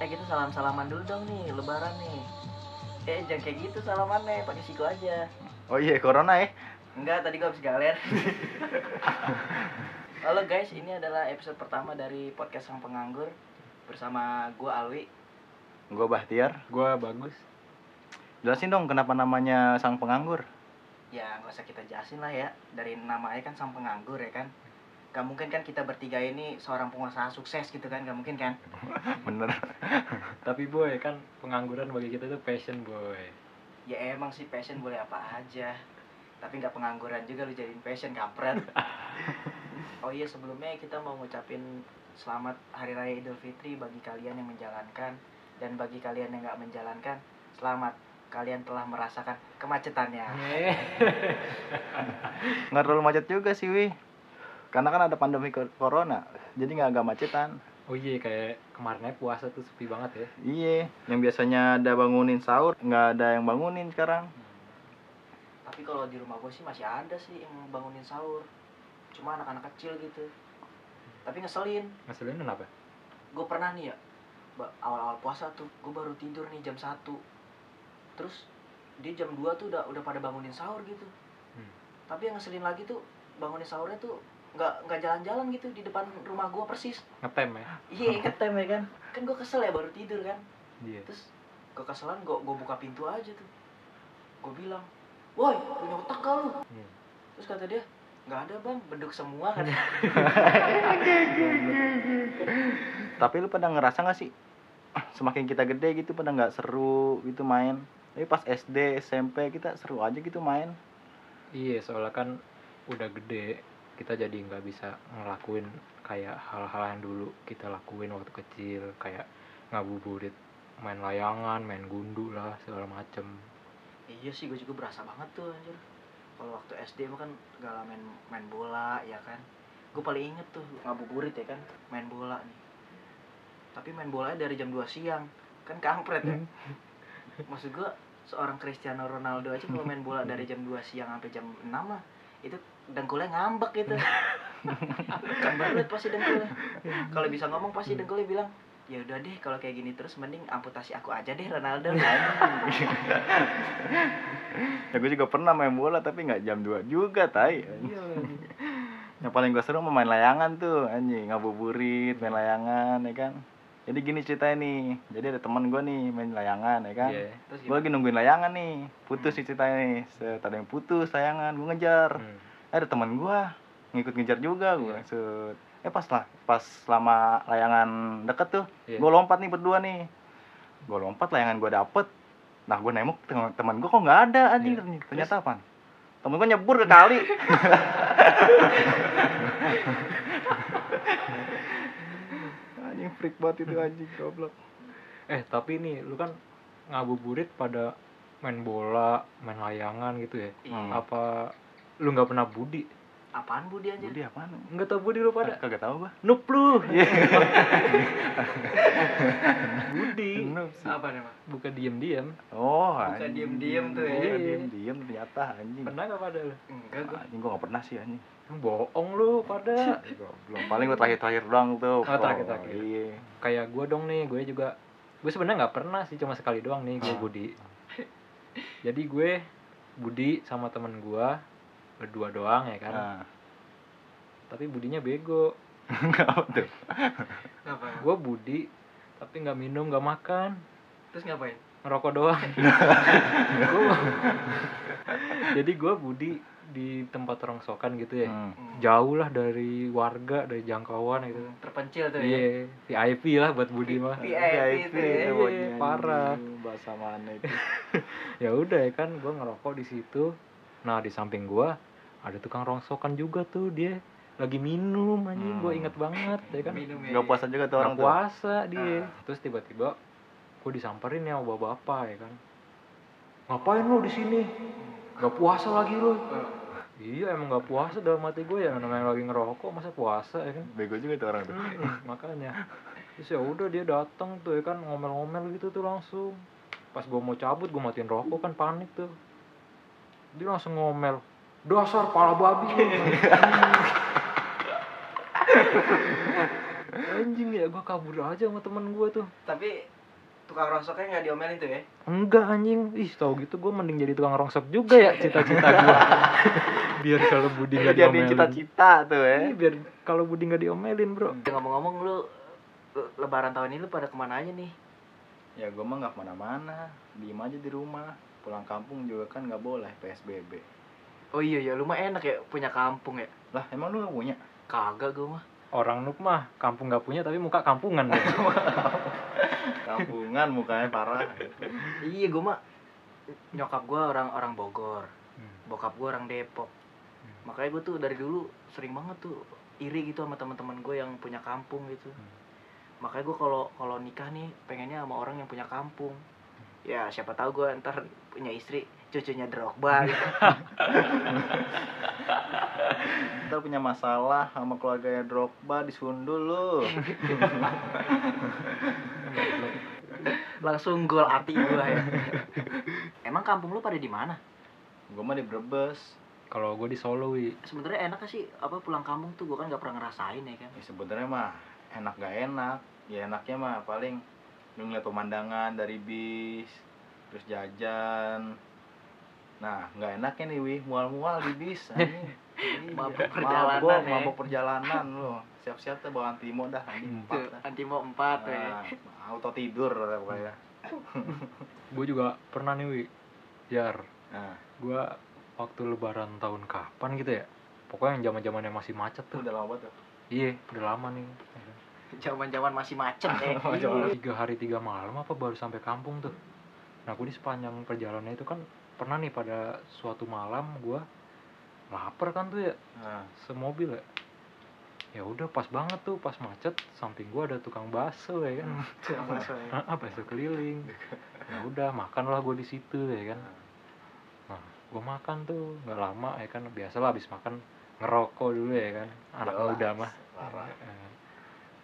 eh kita salam salaman dulu dong nih lebaran nih eh jangan kayak gitu salamannya pakai siku aja Oh iya, corona ya. enggak tadi gua habis galer halo guys ini adalah episode pertama dari podcast sang penganggur bersama gua Alwi Gua Bahtiar. Gua bagus. Jelasin dong kenapa namanya sang penganggur. ya nggak usah kita jelasin lah ya dari namanya kan sang penganggur ya kan Gak mungkin kan kita bertiga ini seorang pengusaha sukses gitu kan Gak mungkin kan? Bener. Tapi boy kan pengangguran bagi kita itu passion boy. ya emang sih passion boleh apa aja. Tapi nggak pengangguran juga lu jadiin passion kampret. Oh iya sebelumnya kita mau ngucapin selamat hari raya idul fitri bagi kalian yang menjalankan. Dan bagi kalian yang nggak menjalankan selamat. Kalian telah merasakan kemacetannya. Nggak terlalu macet juga sih, Wi. Karena kan ada pandemi co- corona, jadi nggak agak macetan. Oh iya kayak kemarinnya puasa tuh sepi banget ya. Iya, yang biasanya ada bangunin sahur, nggak ada yang bangunin sekarang. tapi kalau di rumah gue sih masih ada sih yang bangunin sahur cuma anak-anak kecil gitu tapi ngeselin Ngeselin kenapa? gue pernah nih ya awal-awal puasa tuh gue baru tidur nih jam 1 terus dia jam 2 tuh udah udah pada bangunin sahur gitu Hmm. tapi yang ngeselin lagi tuh bangunin sahurnya tuh nggak nggak jalan-jalan gitu di depan rumah gue persis Ngetem ya. iya ketem ya kan kan gue kesel ya baru tidur kan Iya. terus gue keselan gue gue buka pintu aja tuh gue bilang woi punya otak kau lu Hmm. terus kata dia nggak ada bang beduk semua kan Tapi lu pada ngerasa nggak sih, semakin kita gede gitu pada nggak seru gitu main. Tapi pas SD, SMP kita seru aja gitu main. Iya soalnya kan udah gede kita jadi nggak bisa ngelakuin kayak hal-hal yang dulu kita lakuin waktu kecil kayak ngabuburit main layangan main gundu lah segala macem. Iya sih gue juga berasa banget tuh anjir. Kalau waktu SD mah kan gak main main bola ya kan. Gue paling inget tuh ngabuburit ya kan main bola nih. Tapi main bolanya dari jam 2 siang kan kampret ya. Maksud gue seorang Cristiano Ronaldo aja kalau main bola dari jam 2 siang sampai jam 6 lah itu dengkulnya ngambek gitu kan banget pasti dengkulnya kalau bisa ngomong pasti dengkulnya bilang ya udah deh kalau kayak gini terus mending amputasi aku aja deh Ronaldo Ya gue juga pernah main bola tapi nggak jam 2 juga, tai. Yang paling gue seru main layangan tuh, anjing, ngabuburit, main layangan ya kan. Jadi gini ceritanya nih. Jadi ada teman gue nih main layangan ya kan. Iya. terus Gue lagi nungguin layangan nih. Putus sih ceritanya nih. Ada yang putus layangan, gue ngejar. Hmm. Eh, ada teman gue ngikut ngejar juga gue. Iya. Set. Eh pas lah, pas selama layangan deket tuh, Iya. gue lompat nih berdua nih. Gue lompat layangan gue dapet. Nah gue nengok teman- gue kok nggak ada anjing Iya. ternyata apa? Temen gue nyebur ke kali. anjing freak banget itu anjing goblok. Eh tapi nih lu kan ngabuburit pada main bola, main layangan gitu ya. Hmm. Apa lu nggak pernah budi? apaan Budi aja Budi apaan? Nggak tau budi lu pada? Kagak tahu gua. Nup lu. Iya. budi. Sih. apa nih Mak? Bukan diem-diem. Oh, Bukan anjing. diem-diem tuh ya. Iya, Iya. diem-diem ternyata anjing. Pernah nggak pada lu? enggak gua Anjing gua gak pernah sih anjing. Bohong lu pada. Belum paling gua terakhir-terakhir doang tuh. Oh, terakhir-terakhir. Iya. Kayak gue dong nih, gue juga gue sebenarnya nggak pernah sih cuma sekali doang nih gue Ah. budi. Jadi gue budi sama temen gue berdua doang ya kan. Nah, Tapi budinya bego. enggak tuh. ngapain Gue budi tapi nggak minum nggak makan terus ngapain ngerokok doang. Gua- Jadi gue budi di tempat rongsokan gitu ya. Hmm. Jauh lah dari warga, dari jangkauan gitu. terpencil tuh ya Iya, VIP lah buat Budi mah. VIP itu ya. Iya, parah. Bahasa mana itu? ya udah ya kan gue ngerokok di situ nah di samping gua ada tukang rongsokan juga tuh dia lagi minum anjing gue Hmm. inget banget ya kan? Minum ya Enggak puasa juga tuh orang Nggak tuh. puasa dia. Ah. terus tiba-tiba gue disamperin ya sama bapak ya kan? Ngapain lu di sini? Nggak puasa lagi lu. Iya emang nggak puasa dalam hati gue ya namanya lagi ngerokok masa puasa ya kan? Bego juga tuh orang tuh. Mm-mm, makanya. Terus ya udah dia datang tuh ya kan ngomel-ngomel gitu tuh langsung. Pas gue mau cabut gue matiin rokok kan panik tuh. Dia langsung ngomel dasar pala babi. Lu." anjing ya gue kabur aja sama temen gue tuh. Tapi tukang rongsoknya nggak diomelin tuh ya? enggak anjing. Ih tau gitu gue mending jadi tukang rongsok juga ya cita-cita gue biar kalau Budi nggak jadi diomelin. cita-cita tuh Ih, ya biar kalau Budi nggak diomelin bro. Ngomong-ngomong lu le- lebaran tahun ini lu pada ke mana aja nih? ya gue mah nggak ke mana-mana. Diem aja di rumah. Pulang kampung juga kan nggak boleh psbb Oh iya ya, lu mah enak ya punya kampung ya. lah emang lu nggak punya Kagak gue mah. orang nuk mah kampung nggak punya tapi muka kampungan deh. kampungan mukanya parah Iya gue mah nyokap gue orang orang Bogor, Hmm. bokap gue orang Depok. Hmm. Makanya gue tuh dari dulu sering banget tuh iri gitu sama teman-teman gue yang punya kampung gitu. Hmm. Makanya gue kalau kalau nikah nih pengennya sama orang yang punya kampung. Ya siapa tahu gue ntar punya istri cucunya Drogba gitu. kita punya masalah sama keluarganya Drogba disundul lu Langsung gol hati gue ya. Emang kampung lu pada di mana? gue mah di Brebes kalau gue di Solo wi Sebenarnya enak sih apa pulang kampung tuh gue kan gak pernah ngerasain ya kan. ya sebenarnya mah enak gak enak ya enaknya mah paling lu ngeliat pemandangan dari bis terus jajan nah nggak enaknya nih wih mual-mual di bis anjing. Mabuk perjalanan, mabok, ya. perjalanan lu siap-siap tuh bawa antimo dah anjing Hmm. empat Tuh, dah. Antimo 4 tuh ya. Nah, auto tidur lah pokoknya gue juga pernah nih wi jar nah gue waktu lebaran tahun kapan gitu ya pokoknya yang zaman zamannya masih macet tuh udah lama tuh iya udah lama nih Zaman-zaman masih macet ya. Iya. tiga hari tiga malam apa baru sampai kampung tuh nah gue di sepanjang perjalanan itu kan pernah nih pada suatu malam gue lapar kan tuh ya nah, semobil ya. Ya udah pas banget tuh pas macet samping gue ada tukang bakso ya kan. Tukang bakso ya. ah bakso keliling. Ya udah makanlah gue di situ ya kan. Nah. Gue makan tuh nggak lama ya kan. Biasalah habis makan ngerokok dulu ya kan. Anak Jelas, muda mah. parah.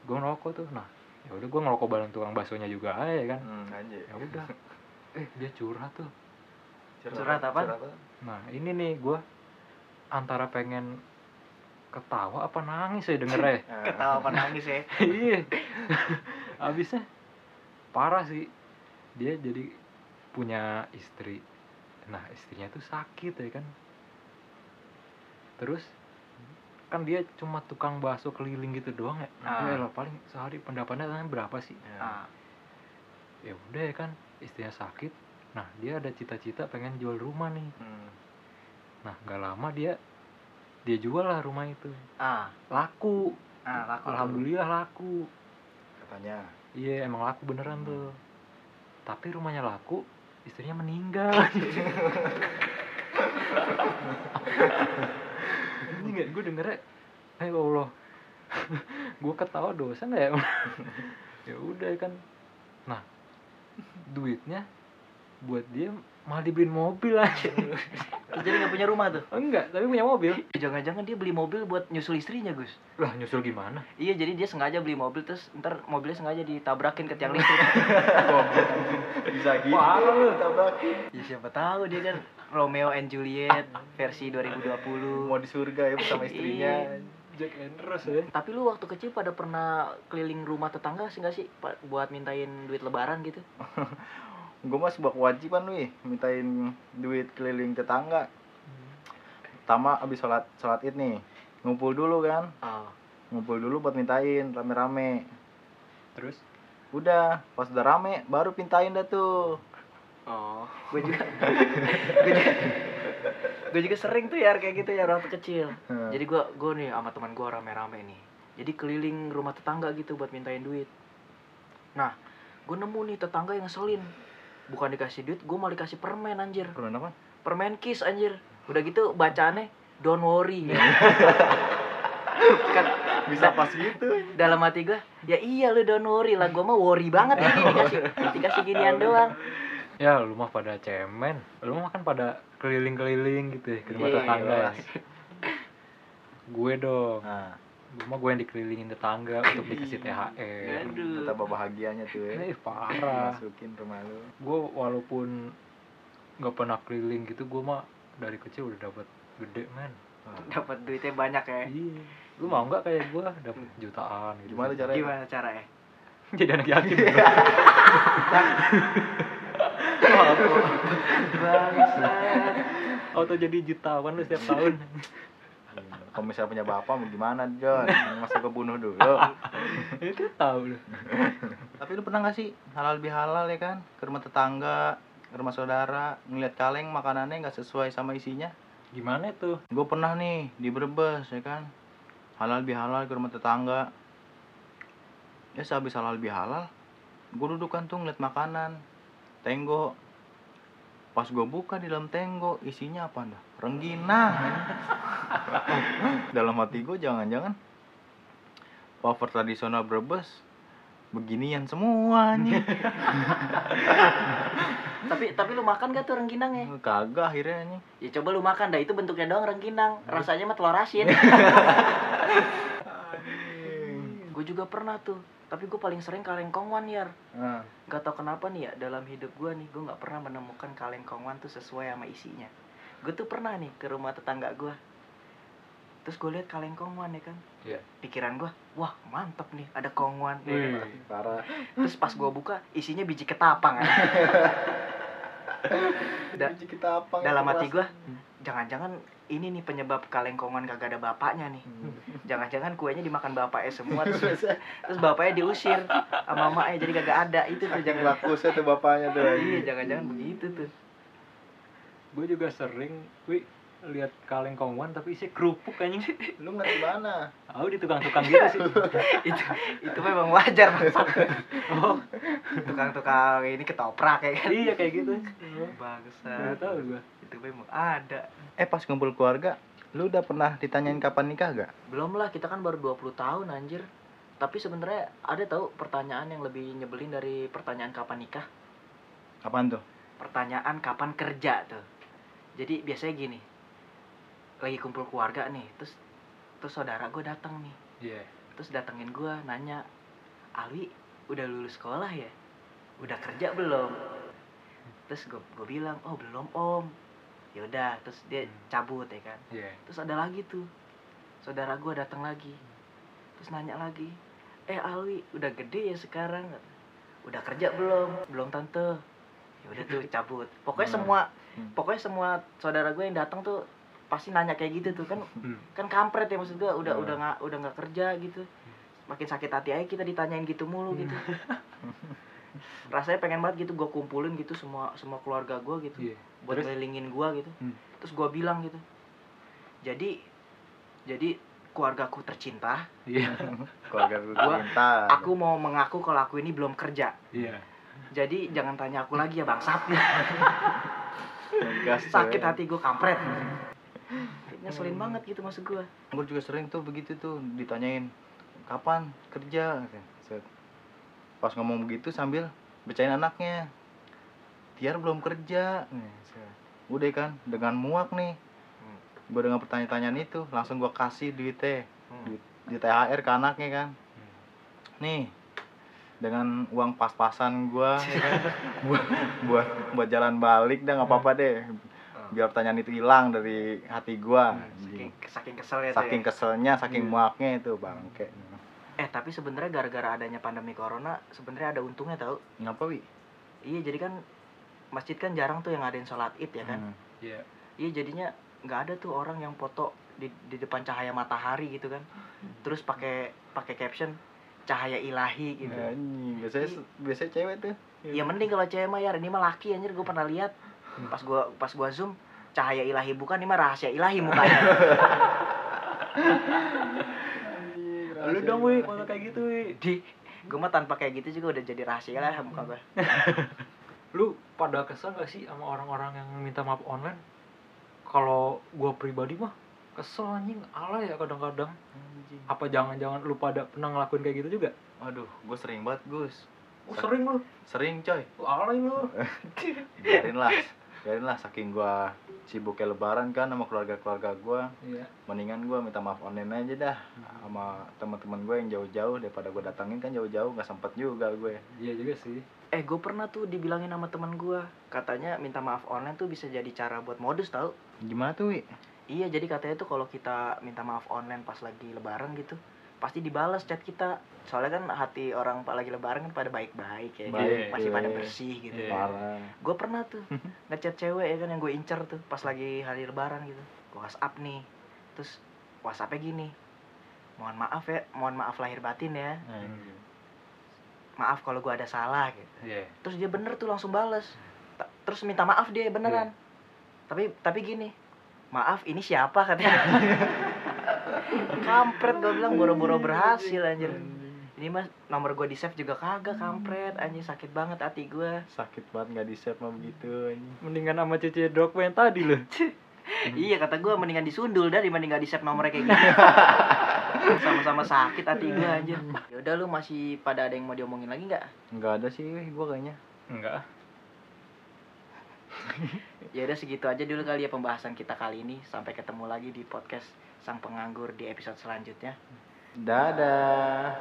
gue ngerokok tuh nah ya udah gue ngerokok bareng tukang baksonya juga ya kan. Hmm, ya udah. Eh dia curhat tuh Curhat apa? nah ini nih gue antara pengen ketawa apa nangis ya denger ya? Nah, Ketawa apa nangis ya. iya. Abisnya parah sih. Dia jadi punya istri. Nah istrinya tuh sakit ya kan. Terus kan dia cuma tukang bakso keliling gitu doang ya. Ah. ya lah paling sehari pendapatannya berapa sih? Ya. Ah, ya udah ya kan istrinya sakit nah dia ada cita-cita pengen jual rumah nih. Hmm. nah nggak lama dia dia jual lah rumah itu. Ah, laku. Ah, laku tuh. alhamdulillah laku. Katanya. Iya emang laku beneran Hmm. tuh. Tapi rumahnya laku istrinya meninggal. Ini nggak? Gue dengernya ya Allah. Gue ketawa dosa nggak ya? Ya udah kan. Nah duitnya buat dia malah dibeliin mobil aja Terus Jadi nggak punya rumah tuh. enggak tapi punya mobil Jangan-jangan dia beli mobil buat nyusul istrinya, Gus. lah nyusul gimana Iya, jadi dia sengaja beli mobil terus ntar mobilnya sengaja ditabrakin ke tiang listrik. bisa gitu Parah lu. tabrakin. ya siapa tahu dia kan Romeo and Juliet versi 2020. mau di surga ya bersama istrinya Iya. Jack and Rose ya Tapi lu waktu kecil pada pernah keliling rumah tetangga sih nggak sih buat mintain duit lebaran gitu? gue mah sebuah kewajiban wih mintain duit keliling tetangga pertama abis sholat sholat id nih ngumpul dulu kan Oh. ngumpul dulu buat mintain rame-rame terus udah pas udah rame baru pintain dah tuh Oh, gue juga, gue juga, juga sering tuh ya kayak gitu ya waktu kecil. Hmm. Jadi gue, gue nih sama teman gue rame-rame nih. Jadi keliling rumah tetangga gitu buat mintain duit. Nah, gue nemu nih tetangga yang ngeselin. Bukan dikasih duit, gue malah dikasih permen anjir. Permen apa? Permen kiss anjir. Udah gitu bacaannya don't worry. kan bisa pas gitu dalam hati gue ya iya lu don't worry lah gue mah worry banget ini dikasih dikasih ginian doang ya lu mah pada cemen lu mah kan pada keliling-keliling gitu ya ke rumah Iya, tetangga ya. jelas. gue dong nah gue mah gue yang dikelilingin tetangga untuk dikasih THR Aduh. betapa bahagianya tuh ya. Eh parah. Masukin rumah lu. Gue walaupun nggak pernah keliling gitu gue mah dari kecil udah dapat gede men. Wah, dapat duitnya banyak ya? Iya. Lu mau nggak kayak gua dapet jutaan gitu. Gimana caranya? Gimana caranya? jadi anak yatim. Auto jadi jutawan lu setiap tahun Kalau misalnya punya bapak mau gimana John? Masa gue bunuh dulu. itu tahu lu Tapi lu pernah gak sih halal bihalal ya kan? Ke rumah tetangga, ke rumah saudara, ngeliat kaleng makanannya nggak sesuai sama isinya. gimana tuh Gue pernah nih di Brebes ya kan, halal bihalal ke rumah tetangga. Ya sehabis halal bihalal, gue duduk kan tuh ngeliat makanan, tenggo. Pas gue buka di dalam tenggo, isinya apa dah? Rengginang. dalam hati gue jangan-jangan wafer tradisional Brebes beginian semua nih. tapi tapi lu makan gak tuh rengginangnya? Kagak akhirnya nih. Ya coba lu makan dah itu bentuknya doang rengginang. Rasanya mah telur asin. gue juga pernah tuh. Tapi gue paling sering kaleng kongwan ya. Nah, Gak tau kenapa nih ya dalam hidup gue nih gue nggak pernah menemukan kaleng kongwan tuh sesuai sama isinya. Gue tuh pernah nih ke rumah tetangga gue. Terus gue lihat kaleng kongwan ya kan. Iya. Pikiran gue, wah mantep nih ada kongwan. ya Wih. kan. parah. Terus pas gue buka isinya biji ketapang. kan. Da- Biji kita apa? dalam hati gue, jangan-jangan ini nih penyebab kaleng kongwan kagak ada bapaknya nih. Jangan-jangan kuenya dimakan bapaknya semua terus, terus bapaknya diusir sama mamanya jadi kagak ada itu tuh Saking jangan lakusnya tuh bapaknya tuh. iya jangan-jangan begitu tuh gue juga sering wih lihat kaleng kongwan tapi isi kerupuk anjing. Lu ngerti mana? tahu di tukang-tukang gitu sih. Itu itu memang wajar maksud oh. Tukang-tukang ini ketoprak ya kan iya kayak gitu. Bangsa nggak tahu gue itu memang ada. Eh pas ngumpul keluarga, lu udah pernah ditanyain kapan nikah gak? belum lah kita kan baru 20 tahun anjir. Tapi sebenarnya ada tahu pertanyaan yang lebih nyebelin dari pertanyaan kapan nikah? Kapan tuh? pertanyaan kapan kerja tuh jadi biasanya gini lagi kumpul keluarga nih terus terus saudara gue datang nih. Iya. Terus datengin gue nanya Alwi udah lulus sekolah ya? Udah kerja belum? Terus gue gue bilang oh belum om. Yaudah terus dia Hmm. cabut ya kan? Iya. Terus ada lagi tuh saudara gue datang lagi. Terus nanya lagi eh Alwi udah gede ya sekarang? Udah kerja belum? Belum tante. Ya udah tuh cabut. Pokoknya Hmm. semua Hmm. pokoknya semua saudara gue yang datang tuh pasti nanya kayak gitu tuh kan Hmm. kan kampret ya maksud gue udah Hmm. udah nggak udah nggak kerja gitu makin sakit hati aja kita ditanyain gitu mulu gitu rasanya pengen banget gitu gue kumpulin gitu semua semua keluarga gue gitu iya buat Terus? ngelilingin gue gitu Hmm. terus gue bilang gitu jadi jadi keluargaku tercinta iya Keluarga lu Gua- cinta. aku mau mengaku kalau aku ini belum kerja iya jadi jangan tanya aku lagi ya bangsat Ngegas tuh, sakit hati gue kampret ngeselin banget gitu maksud gue Gue juga sering tuh begitu tuh ditanyain kapan kerja. Pas ngomong begitu sambil becain anaknya. Tiar belum kerja. Udah kan dengan muak nih. Hmm. Gue dengan pertanyaan-pertanyaan itu langsung gue kasih duitnya. Hmm. Duit, di THR ke anaknya kan. Nih dengan uang pas-pasan gua. Ya kan? buat buat buat jalan balik dah nggak apa-apa deh. Biar pertanyaan itu hilang dari hati gua. Saking, saking keselnya tuh saking ya. keselnya saking Iya. muaknya itu bangke. Eh tapi sebenarnya gara-gara adanya pandemi corona sebenarnya ada untungnya tau. Ngapa wi? Iya jadi kan masjid kan jarang tuh yang ngadain sholat id ya kan? Hmm. iya. Iya jadinya nggak ada tuh orang yang foto di, di depan cahaya matahari gitu kan. Terus pakai pakai caption cahaya ilahi gitu. Anjing, biasanya biasanya cewek tuh. Ya mending kalau cewek mah ya ini mah laki anjir. Gue pernah lihat. Pas gua pas gua zoom cahaya ilahi bukan ini mah rahasia ilahi mukanya. Lu dong wih kalau kayak gitu wih di gue mah tanpa kayak gitu juga udah jadi rahasia lah muka gue lu pada kesel gak sih sama orang-orang yang minta maaf online? Kalau gua pribadi mah kesel anjing. Alay ya kadang-kadang. Anjing. apa jangan-jangan lu pada pernah ngelakuin kayak gitu juga? Aduh gue sering banget gus. Oh, sering lu? Sering coy. Lu alay lu. Biarin lah biarin lah. Saking gua sibuknya lebaran kan sama keluarga-keluarga gua iya. mendingan gua minta maaf online aja dah sama teman-teman gue yang jauh-jauh daripada gue datangin kan jauh-jauh nggak sempet juga gue. Iya juga sih. Eh gue pernah tuh dibilangin sama teman gue katanya minta maaf online tuh bisa jadi cara buat modus tau. Gimana tuh wi iya jadi katanya tuh kalau kita minta maaf online pas lagi lebaran gitu pasti dibalas chat kita. Soalnya kan hati orang pak lagi lebaran kan pada baik-baik ya Baik, masih pada iya. bersih gitu. Iya. parah. Gue pernah tuh ngechat cewek ya kan yang gue incer tuh pas lagi hari lebaran gitu. Gue whatsapp nih terus whatsappnya gini mohon maaf ya mohon maaf lahir batin ya. Anjing. maaf kalau gue ada salah gitu. Iya. terus dia bener tuh langsung bales. Ta- terus minta maaf dia beneran. Tapi tapi gini maaf ini siapa? Katanya. Kampret gue bilang boro-boro berhasil anjir. Ini mas nomor gue di save juga kagak kampret. Anjir sakit banget hati gue sakit banget nggak di save mah begitu anjing. Mendingan sama Cici Drogba yang tadi loh. iya kata gue mendingan disundul dah dibanding gak di save nomornya kayak gitu sama-sama sakit hati gue anjir. Ya udah lu masih pada ada yang mau diomongin lagi nggak? Nggak ada sih gue kayaknya. Enggak. Ya udah segitu aja dulu kali ya pembahasan kita kali ini. Sampai ketemu lagi di podcast sang penganggur di episode selanjutnya. Dadah